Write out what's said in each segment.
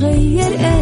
إيه راح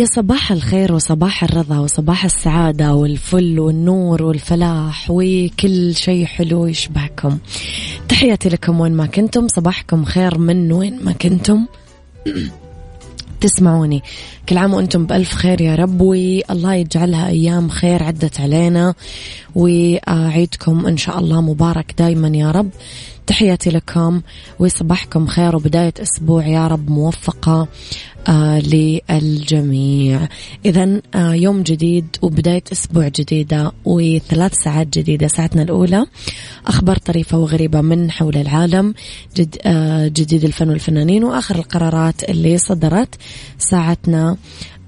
يا صباح الخير وصباح الرضا وصباح السعادة والفل والنور والفلاح وكل شيء حلو يشبهكم. تحياتي لكم وين ما كنتم صباحكم خير من وين ما كنتم. تسمعوني. كل عام وأنتم بألف خير يا رب والله يجعلها أيام خير عدت علينا. وعيدكم إن شاء الله مبارك دايما يا رب. تحياتي لكم وصباحكم خير وبداية أسبوع يا رب موفقة آه للجميع. إذا آه يوم جديد وبداية أسبوع جديدة وثلاث ساعات جديدة ساعتنا الأولى. أخبار طريفة وغريبة من حول العالم جد آه جديد الفن والفنانين وآخر القرارات اللي صدرت ساعتنا.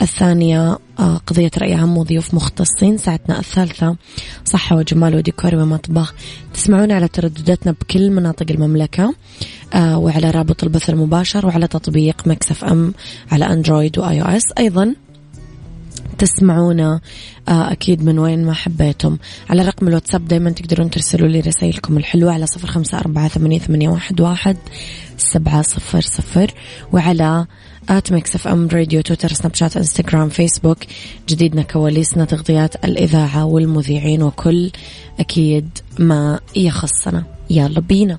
الثانية آه، قضية رأي عام وضيوف مختصين. ساعتنا الثالثة صحة وجمال وديكور ومطبخ تسمعون على تردداتنا بكل مناطق المملكة آه، وعلى رابط البث المباشر وعلى تطبيق Mix FM على أندرويد و iOS. أيضا تسمعونا آه، أكيد من وين ما حبيتم. على رقم الواتساب دايما تقدرون ترسلوا لي رسائلكم الحلوة على صفر خمسة أربعة ثمانية واحد سبعة صفر صفر وعلى at Mix FM Radio تويتر سناب شات إنستغرام فيسبوك جديدنا كواليسنا تغطيات الإذاعة والمذيعين وكل أكيد ما يخصنا. يلا بينا.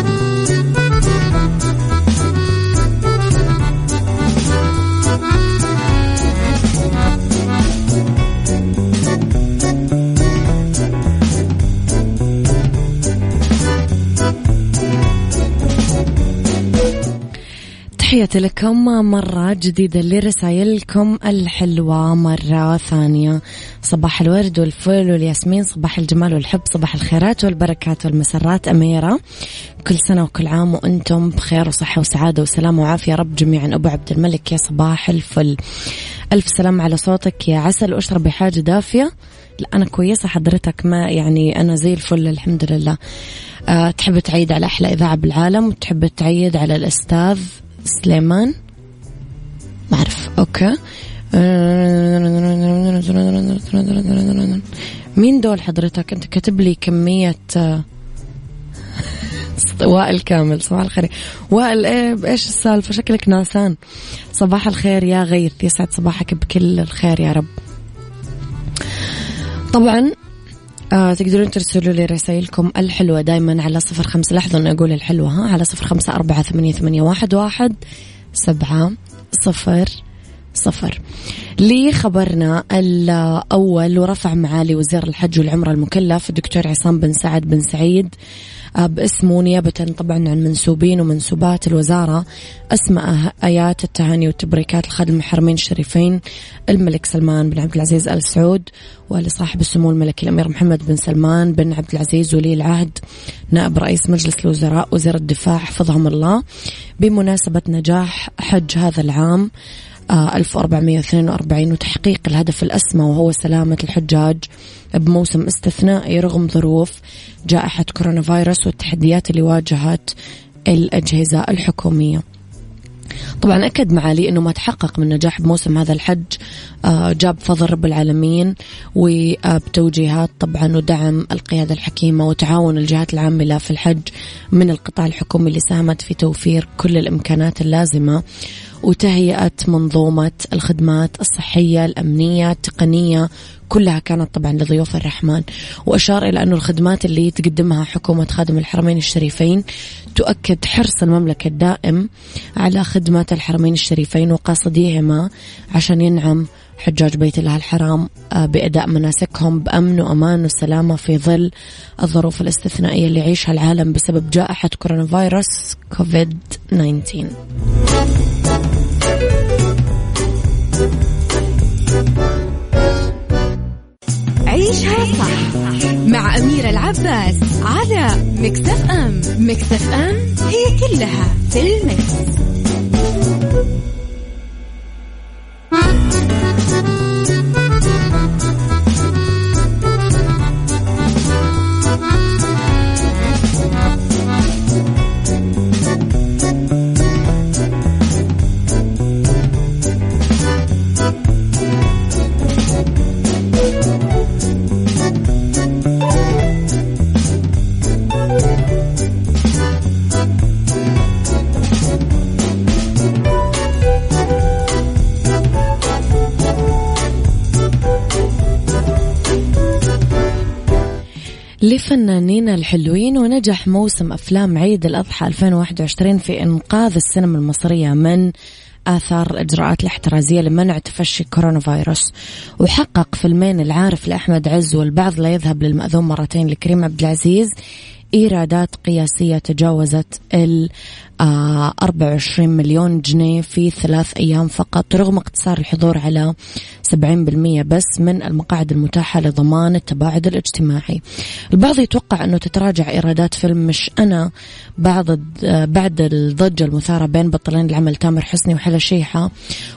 تحياتي لكم مرة جديدة لرسائلكم الحلوة مرة ثانية. صباح الورد والفل والياسمين صباح الجمال والحب صباح الخيرات والبركات والمسرات. أميرة كل سنة وكل عام وأنتم بخير وصحة وسعادة وسلامة وعافية. رب جميعا. أبو عبد الملك يا صباح الفل. ألف سلام على صوتك يا عسل. واشربي حاجة دافية. لا أنا كويسة حضرتك ما يعني أنا زي الفل الحمد لله. أه تحب تعيد على أحلى إذاعة بالعالم وتحب تعيد على الأستاذ سليمان. ما أعرف أوكي. مين دول حضرتك؟ أنت كاتب لي كمية وائل كامل. صباح الخير. وائل إيه إيش السالفة؟ شكلك ناسان. صباح الخير يا غيث يسعد صباحك بكل الخير يا رب. طبعا آه تقدرون ترسلوا لي رسائلكم الحلوة دايما على صفر خمسة لحظة أن أقول الحلوة ها؟ على صفر خمسة أربعة ثمانية, ثمانية واحد, واحد سبعة صفر صفر. لي خبرنا الأول ورفع معالي وزير الحج والعمرة المكلف الدكتور عصام بن سعد بن سعيد. باسمه نيابة طبعا عن منسوبين ومنسوبات الوزارة. أسماء آيات التهاني والتبريكات لخادم الحرمين الشريفين الملك سلمان بن عبد العزيز آل سعود ولصاحب السمو الملكي الأمير محمد بن سلمان بن عبد العزيز ولي العهد نائب رئيس مجلس الوزراء وزير الدفاع حفظهم الله. بمناسبة نجاح حج هذا العام 1442 وتحقيق الهدف الأسمى وهو سلامة الحجاج بموسم استثنائي رغم ظروف جائحة كورونا فيروس والتحديات اللي واجهت الأجهزة الحكومية. طبعا أكد معالي أنه ما تحقق من نجاح بموسم هذا الحج آه، جاب فضل رب العالمين وبتوجيهات طبعا ودعم القيادة الحكيمة وتعاون الجهات العاملة في الحج من القطاع الحكومي اللي ساهمت في توفير كل الإمكانات اللازمة. وتهيئة منظومة الخدمات الصحية الأمنية التقنية كلها كانت طبعا لضيوف الرحمن. وأشار إلى أن الخدمات اللي تقدمها حكومة خادم الحرمين الشريفين تؤكد حرص المملكة الدائم على خدمة الحرمين الشريفين وقاصديهما عشان ينعم حجاج بيت الله الحرام آه، بأداء مناسكهم بأمن وأمان وسلامة في ظل الظروف الاستثنائية اللي يعيشها العالم بسبب جائحة كورونا فيروس كوفيد 19 عيشها صح مع أميرة العباس على مكتف أم مكتف أم هي كلها في المكس. لفنانين الحلوين ونجح موسم أفلام عيد الأضحى 2021 في إنقاذ السينما المصرية من آثار الإجراءات الاحترازية لمنع تفشي كورونا فيروس وحقق فيلمين العارف لأحمد عز والبعض لا يذهب للمأذون مرتين لكريم عبد العزيز. إيرادات قياسية تجاوزت ال 24 مليون جنيه في ثلاث أيام فقط رغم اقتصار الحضور على 70% بس من المقاعد المتاحة لضمان التباعد الاجتماعي. البعض يتوقع أنه تتراجع إيرادات فيلم مش أنا بعض بعد الضجة المثارة بين بطلين العمل تامر حسني وحلا شيحة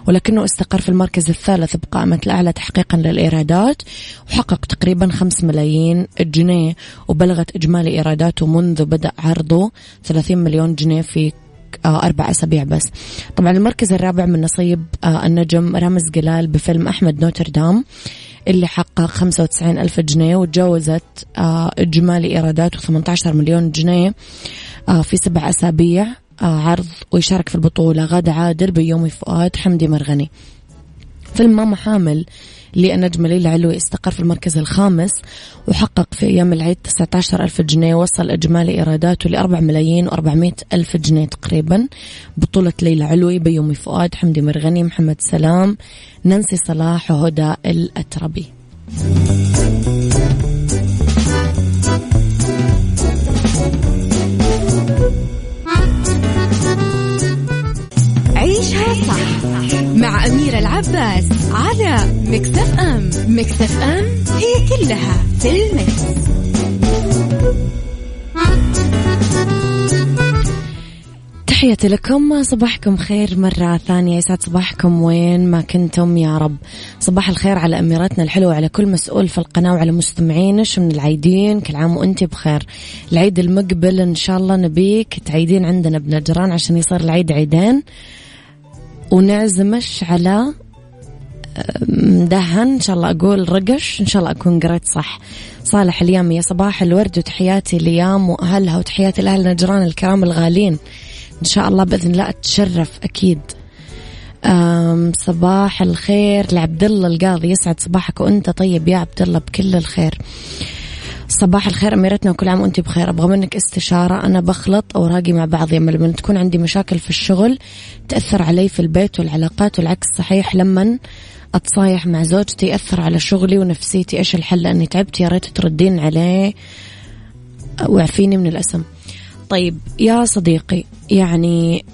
ولكنه استقر في المركز الثالث بقائمة الأعلى تحقيقا للإيرادات وحقق تقريبا 5 ملايين جنيه وبلغت إجمالي إيراداته منذ بدأ عرضه 30 مليون جنيه في آه، أربع أسابيع بس. طبعا المركز الرابع من نصيب آه، النجم رامز جلال بفيلم أحمد نوتردام اللي حقق 95 ألف جنيه وتجاوزت آه، إجمالي إيراداته 18 مليون جنيه في سبع أسابيع عرض ويشارك في البطولة. غادة عادل بيومي فؤاد حمدي مرغني. فيلم ماما حامل للنجم ليلى علوي استقر في المركز الخامس وحقق في أيام العيد 19 ألف جنيه وصل إجمالي إيراداته ل 4 ملايين و400 ألف جنيه تقريبا. بطولة ليلى علوي بيومي فؤاد حمدي مرغني محمد سلام نانسي صلاح وهدى الأتربي. أم مكتف أم هي كلها في المكس. تحياتي لكم صباحكم خير مرة ثانية. يسعد صباحكم وين ما كنتم يا رب. صباح الخير على أميرتنا الحلوة على كل مسؤول في القناة وعلى مستمعينش من العيدين كل عام وأنت بخير. العيد المقبل إن شاء الله نبيك. تعيدين عندنا بنجران عشان يصير العيد عيدين. ونعزمش على مدهن إن شاء الله أقول رقش. إن شاء الله أكون قريت صح. صالح اليوم يا صباح الورد وتحياتي ليام وأهلها وتحياتي لأهل نجران الكرام الغالين. إن شاء الله بإذن الله أتشرف أكيد. صباح الخير لعبد الله القاضي. يسعد صباحك وأنت طيب يا عبد الله بكل الخير. صباح الخير أميرتنا وكل عام وأنت بخير. أبغى منك استشارة. أنا بخلط أوراقي مع بعض يا لما تكون عندي مشاكل في الشغل تأثر علي في البيت والعلاقات والعكس صحيح. لما أتصايح مع زوجتي يأثر على شغلي ونفسيتي إيش الحل؟ لأني تعبت يا ريت تردين عليه. وعفيني من الأسم. طيب يا صديقي يعني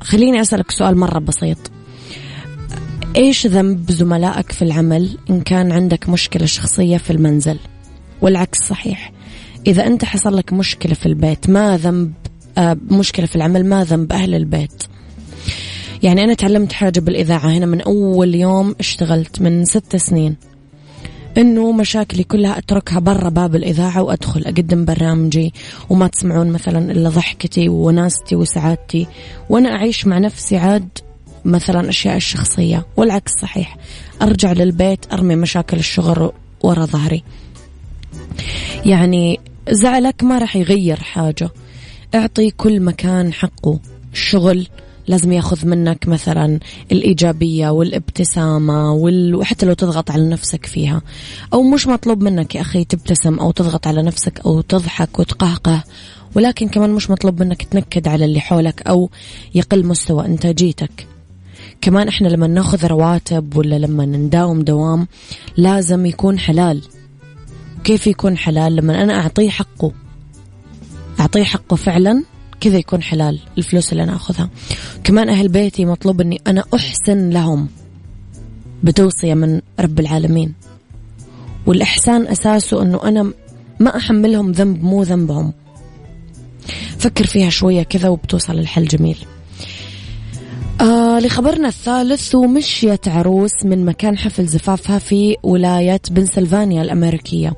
خليني أسألك سؤال مرة بسيط. إيش ذنب زملائك في العمل إن كان عندك مشكلة شخصية في المنزل؟ والعكس صحيح. إذا أنت حصل لك مشكلة في البيت ما ذنب آه، مشكلة في العمل ما ذنب أهل البيت؟ يعني أنا تعلمت حاجة بالإذاعة. هنا من أول يوم اشتغلت من ست سنين. إنه مشاكلي كلها أتركها برا باب الإذاعة وأدخل. أقدم برنامجي وما تسمعون مثلا إلا ضحكتي وناستي وسعادتي. وأنا أعيش مع نفسي عاد مثلا أشياء الشخصية. والعكس صحيح. أرجع للبيت أرمي مشاكل الشغل ورا ظهري. يعني زعلك ما راح يغير حاجة. أعطي كل مكان حقه. الشغل لازم ياخذ منك مثلا الإيجابية والابتسامة وال... وحتى لو تضغط على نفسك فيها. أو مش مطلوب منك يا أخي تبتسم أو تضغط على نفسك أو تضحك وتقهقه. ولكن كمان مش مطلوب منك تنكد على اللي حولك أو يقل مستوى إنتاجيتك. كمان إحنا لما ناخذ رواتب ولا لما نداوم دوام لازم يكون حلال. كيف يكون حلال؟ لما أنا أعطيه حقه. أعطيه حقه فعلا كذا يكون حلال الفلوس اللي أنا أخذها. كمان أهل بيتي مطلوب أني أنا أحسن لهم بتوصية من رب العالمين. والإحسان أساسه أنه أنا ما أحملهم ذنب مو ذنبهم. فكر فيها شوية كذا وبتوصل الحل جميل. آه لخبرنا الثالث ومشيت عروس من مكان حفل زفافها في ولاية بنسلفانيا الأمريكية.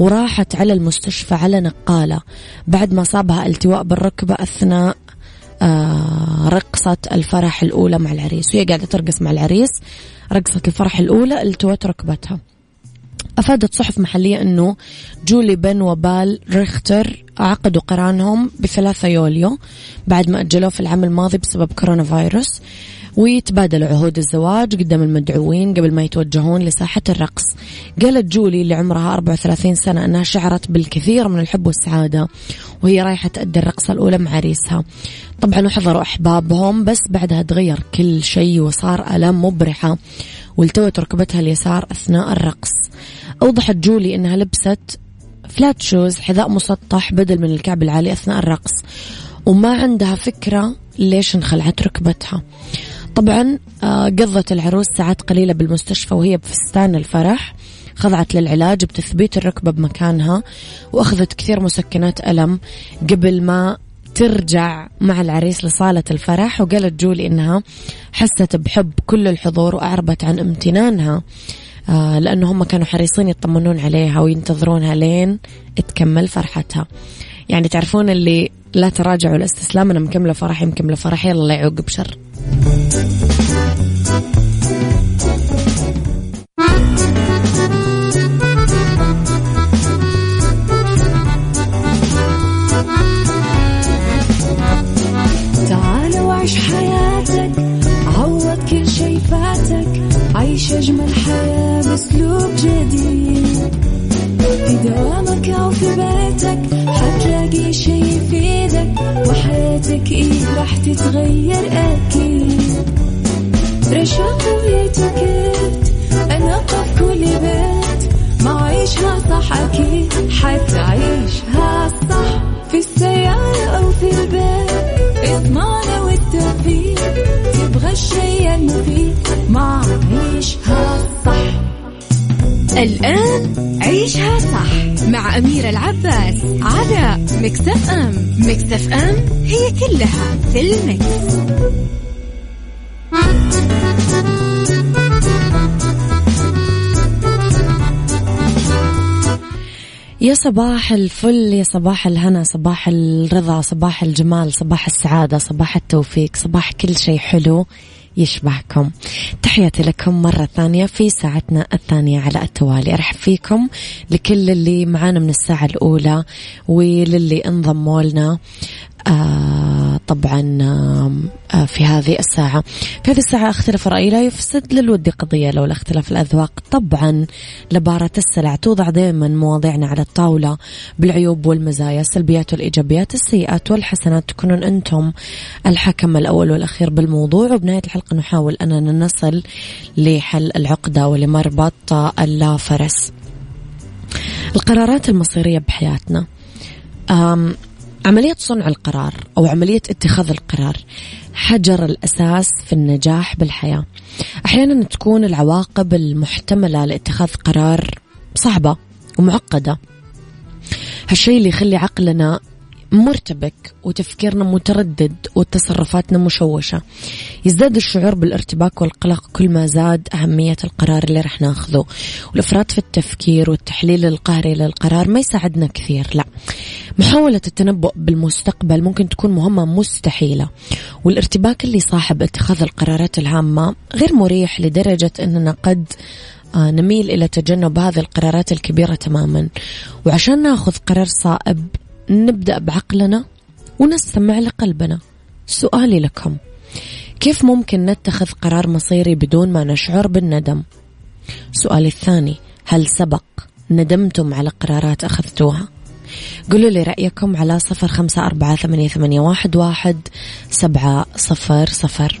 وراحت على المستشفى على نقالة. بعد ما صابها التواء بالركبة أثناء آه رقصة الفرح الأولى مع العريس. وهي قاعدة ترقص مع العريس رقصة الفرح الأولى التوت ركبتها. أفادت صحف محلية أنه جولي بن وبال ريختر عقدوا قرانهم بثلاثة يوليو بعد ما أجلوه في العام الماضي بسبب كورونا فيروس. ويتبادلوا عهود الزواج قدام المدعوين قبل ما يتوجهون لساحة الرقص. قالت جولي اللي عمرها 34 سنة أنها شعرت بالكثير من الحب والسعادة وهي رايحة تأدي الرقصة الأولى مع عريسها طبعا وحضروا أحبابهم بس بعدها تغير كل شيء وصار ألم مبرحة والتوت ركبتها اليسار أثناء الرقص. أوضحت جولي أنها لبست فلات شوز حذاء مسطح بدل من الكعب العالي أثناء الرقص وما عندها فكرة ليش انخلعت ركبتها. طبعا آه، قضت العروس ساعات قليلة بالمستشفى وهي بفستان الفرح. خضعت للعلاج بتثبيت الركبة بمكانها وأخذت كثير مسكنات ألم قبل ما ترجع مع العريس لصالة الفرح. وقالت جولي إنها حست بحب كل الحضور وأعربت عن امتنانها آه لأنه هم كانوا حريصين يطمنون عليها وينتظرونها لين تكمل فرحتها. يعني تعرفون اللي لا تراجعوا الاستسلام أنا مكملة فرحي مكملة فرحي لا يعوق بشر. راح تتغير الآن عيشها صح مع أميرة العباس على مكتف أم مكتف أم هي كلها في المكس. يا صباح الفل يا صباح الهنا صباح الرضا صباح الجمال صباح السعادة صباح التوفيق صباح كل شيء حلو يشبهكم. تحياتي لكم مرة ثانية في ساعتنا الثانية على التوالي. أرحب فيكم لكل اللي معانا من الساعة الأولى وللي انضموا لنا آه طبعا آه في هذه الساعة. في هذه الساعة اختلاف الرأي لا يفسد للود قضية لولا اختلاف الأذواق. طبعا لبارة السلع توضع دائما مواضيعنا على الطاولة بالعيوب والمزايا السلبيات والإيجابيات السيئات والحسنات. تكونون أنتم الحكم الأول والأخير بالموضوع. وبنهاية الحلقة نحاول أننا نصل لحل العقدة ولمربط اللافرس. القرارات المصيرية بحياتنا. عملية صنع القرار أو عملية اتخاذ القرار حجر الأساس في النجاح بالحياة. أحيانا تكون العواقب المحتملة لاتخاذ قرار صعبة ومعقدة. هالشيء اللي يخلي عقلنا مرتبك وتفكيرنا متردد وتصرفاتنا مشوشة. يزداد الشعور بالارتباك والقلق كل ما زاد أهمية القرار اللي رح ناخذه. والإفراط في التفكير والتحليل القهري للقرار ما يساعدنا كثير لا. محاولة التنبؤ بالمستقبل ممكن تكون مهمة مستحيلة. والارتباك اللي صاحب اتخاذ القرارات الهامة غير مريح لدرجة أننا قد آه، نميل إلى تجنب هذه القرارات الكبيرة تماما. وعشان ناخذ قرار صائب نبدأ بعقلنا ونستمع لقلبنا. سؤالي لكم كيف ممكن نتخذ قرار مصيري بدون ما نشعر بالندم؟ سؤالي الثاني هل سبق ندمتم على قرارات أخذتوها؟ قولوا لي رأيكم على صفر خمسة أربعة ثمانية, ثمانية واحد, واحد سبعة صفر صفر.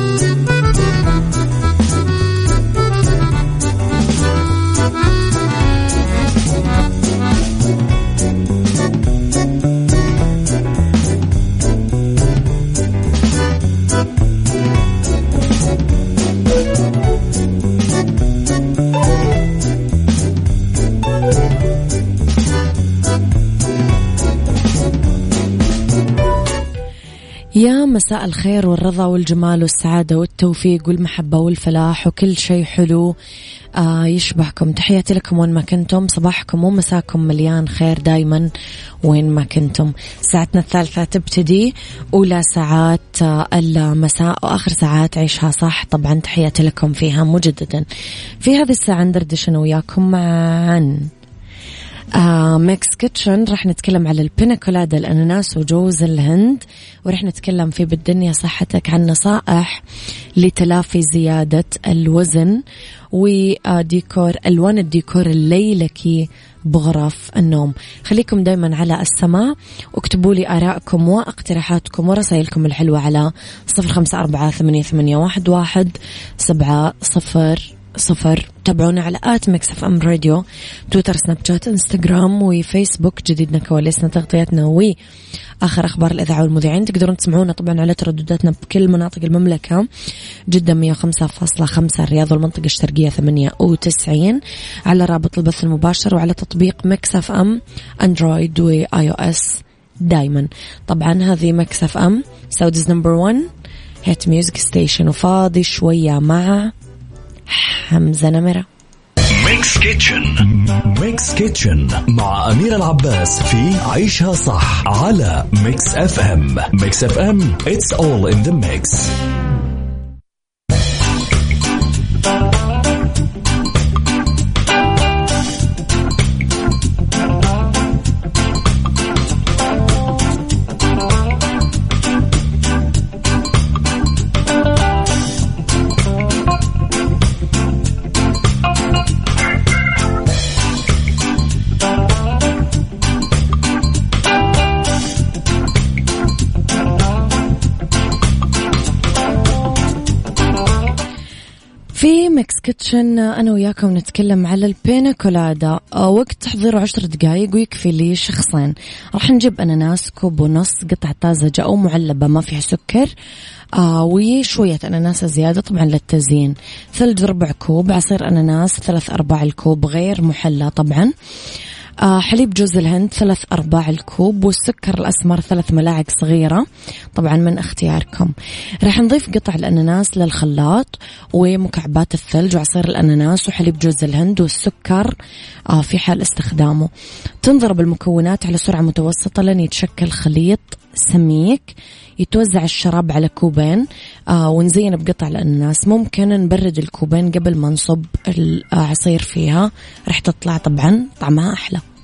يا مساء الخير والرضا والجمال والسعادة والتوفيق والمحبة والفلاح وكل شيء حلو. آه يشبهكم. تحياتي لكم وين ما كنتم. صباحكم ومساكم مليان خير دايما وين ما كنتم. ساعتنا الثالثة تبتدي. أولى ساعات آه المساء وآخر ساعات عيشها صح. طبعا تحياتي لكم فيها مجددا. في هذه الساعة ندردش أنا وياكم عن آه Mix Kitchen. راح نتكلم على البيناكولادا الأناناس وجوز الهند ورح نتكلم في بالدنيا صحتك عن نصائح لتلافي زيادة الوزن وديكور ألوان الديكور الليلكي بغرف النوم. خليكم دايما على السماع واكتبوا لي آرائكم واقتراحاتكم ورسائلكم الحلوة على صفر خمسة أربعة ثمانية واحد واحد سبعة صفر صفر. تابعونا على at Mix FM Radio تويتر سناب شات إنستغرام وفيسبوك. جديدنا كواليسنا تغطياتنا و آخر أخبار الإذاعة والمذيعين. تقدرون تسمعونا طبعا على تردداتنا بكل مناطق المملكة. جدة 105.5 الرياض والمنطقة الشرقية 98 على رابط البث المباشر وعلى تطبيق Mix FM أندرويد و iOS دايما. طبعا هذه Mix FM Saudi's number 1 hit music station وفاضي شوية مع حمزة نمرة. Mix Kitchen Mix Kitchen مع أمير العباس في عيشها صح على Mix FM Mix FM it's all in the mix. Kitchen أنا وياكم نتكلم على البينا كولادا آه، وقت تحضيره عشر دقايق ويكفي لي شخصين. راح نجيب أناناس كوب ونص قطع طازجة أو معلبة ما فيها سكر. آه وشوية أناناس زيادة طبعا للتزيين. ثلج ربع كوب عصير أناناس ثلاث أرباع الكوب غير محلى طبعا. حليب جوز الهند ثلاث أرباع الكوب والسكر الأسمر ثلاث ملاعق صغيرة. طبعا من اختياركم. راح نضيف قطع الأناناس للخلاط ومكعبات الثلج وعصير الأناناس وحليب جوز الهند والسكر آه في حال استخدامه. تنضرب المكونات على سرعة متوسطة لن يتشكل خليط سميك. يتوزع الشراب على كوبين آه ونزين بقطع الأناناس. ممكن نبرد الكوبين قبل ما نصب العصير فيها. راح تطلع طبعا طعمها أحلى.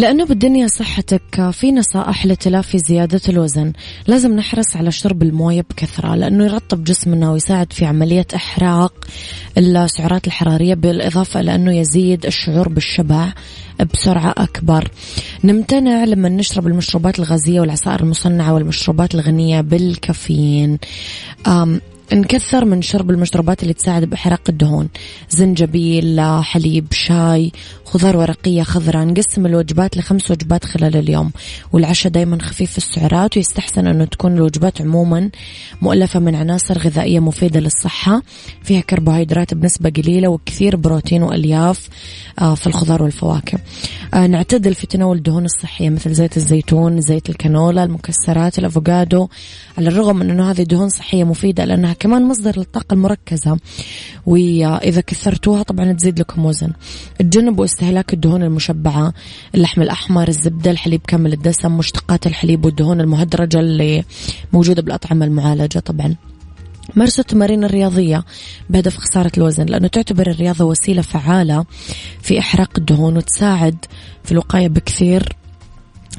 لأنه بالدنيا صحتك في نصائح لتلافي زيادة الوزن. لازم نحرص على شرب الموية بكثرة لأنه يرطب جسمنا ويساعد في عملية إحراق السعرات الحرارية بالإضافة إلى أنه يزيد الشعور بالشبع بسرعة أكبر. نمتنع لما نشرب المشروبات الغازية والعصائر المصنعة والمشروبات الغنية بالكافيين. نكثر من شرب المشروبات اللي تساعد بإحراق الدهون. زنجبيل حليب شاي خضار ورقية خضراء. نقسم الوجبات لخمس وجبات خلال اليوم. والعشاء دايما خفيف السعرات ويستحسن أنه تكون الوجبات عموما مؤلفة من عناصر غذائية مفيدة للصحة. فيها كربوهيدرات بنسبة قليلة وكثير بروتين وألياف آه، في الخضار والفواكه. آه، نعتدل في تناول الدهون الصحية مثل زيت الزيتون زيت الكانولا المكسرات الأفوكادو. على الرغم من أنه هذه دهون صحية مفيدة لأنها كمان مصدر للطاقة المركزة. وإذا كثرتوها طبعا تزيد لكم وزن. تجنبوا استهلاك الدهون المشبعة اللحم الأحمر الزبدة الحليب كامل الدسم مشتقات الحليب والدهون المهدرجة اللي موجودة بالأطعمة المعالجة طبعا. مارسوا التمارين الرياضية بهدف خسارة الوزن لأنه تعتبر الرياضة وسيلة فعالة في إحراق الدهون وتساعد في الوقاية بكثير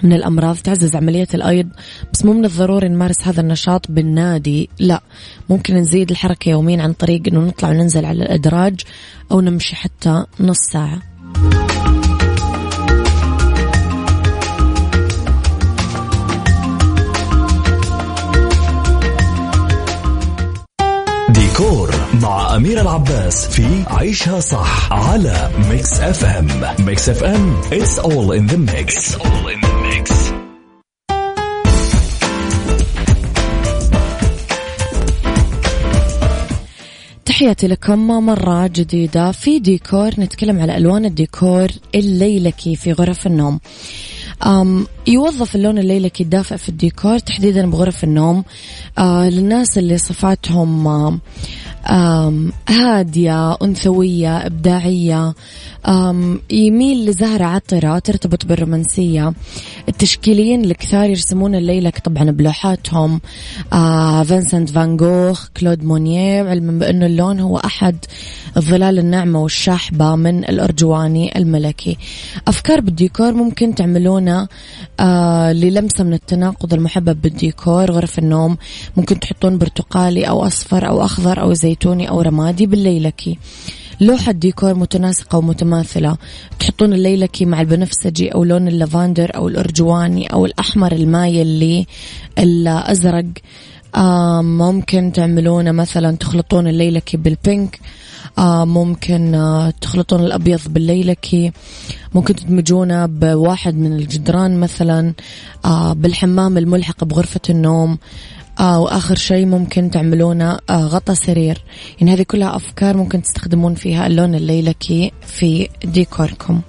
من الأمراض تعزز عملية الأيض. بس مو من الضروري نمارس هذا النشاط بالنادي لا. ممكن نزيد الحركة يوميا عن طريق أنه نطلع وننزل على الأدراج أو نمشي حتى نص ساعة. ديكور. مع أمير العباس في عيشها صح على Mix FM Mix FM it's all in the mix, it's all in the mix. تحياتي لكم مرة جديدة في ديكور نتكلم على ألوان الديكور الليلكي في غرف النوم. أم يوظف اللون الليلكي الدافئ في الديكور تحديدا بغرف النوم. آه للناس اللي صفاتهم آه هادية أنثوية إبداعية. يميل لزهرة عطرة ترتبط بالرومانسية. التشكيليين الكثار يرسمون الليلك طبعا بلوحاتهم. آه فينسنت فان جوخ كلود مونيه علما بأنه اللون هو أحد الظلال الناعمة والشاحبة من الأرجواني الملكي. أفكار بالديكور ممكن تعملونه آه للمسة من التناقض المحبب بالديكور. غرف النوم ممكن تحطون برتقالي أو أصفر أو أخضر أو زيتوني أو رمادي بالليلكي لوحة ديكور متناسقة ومتماثلة تحطون الليلكي مع البنفسجي أو لون اللافندر أو الأرجواني أو الأحمر المايل للأزرق آه ممكن تعملونه مثلا تخلطون الليلكي بال pink آه ممكن آه تخلطون الأبيض بالليلكي ممكن تدمجونه بواحد من الجدران مثلا. آه بالحمام الملحق بغرفة النوم. آه وآخر شيء ممكن تعملونه آه غطا سرير. يعني هذه كلها أفكار ممكن تستخدمون فيها اللون الليلكي في ديكوركم.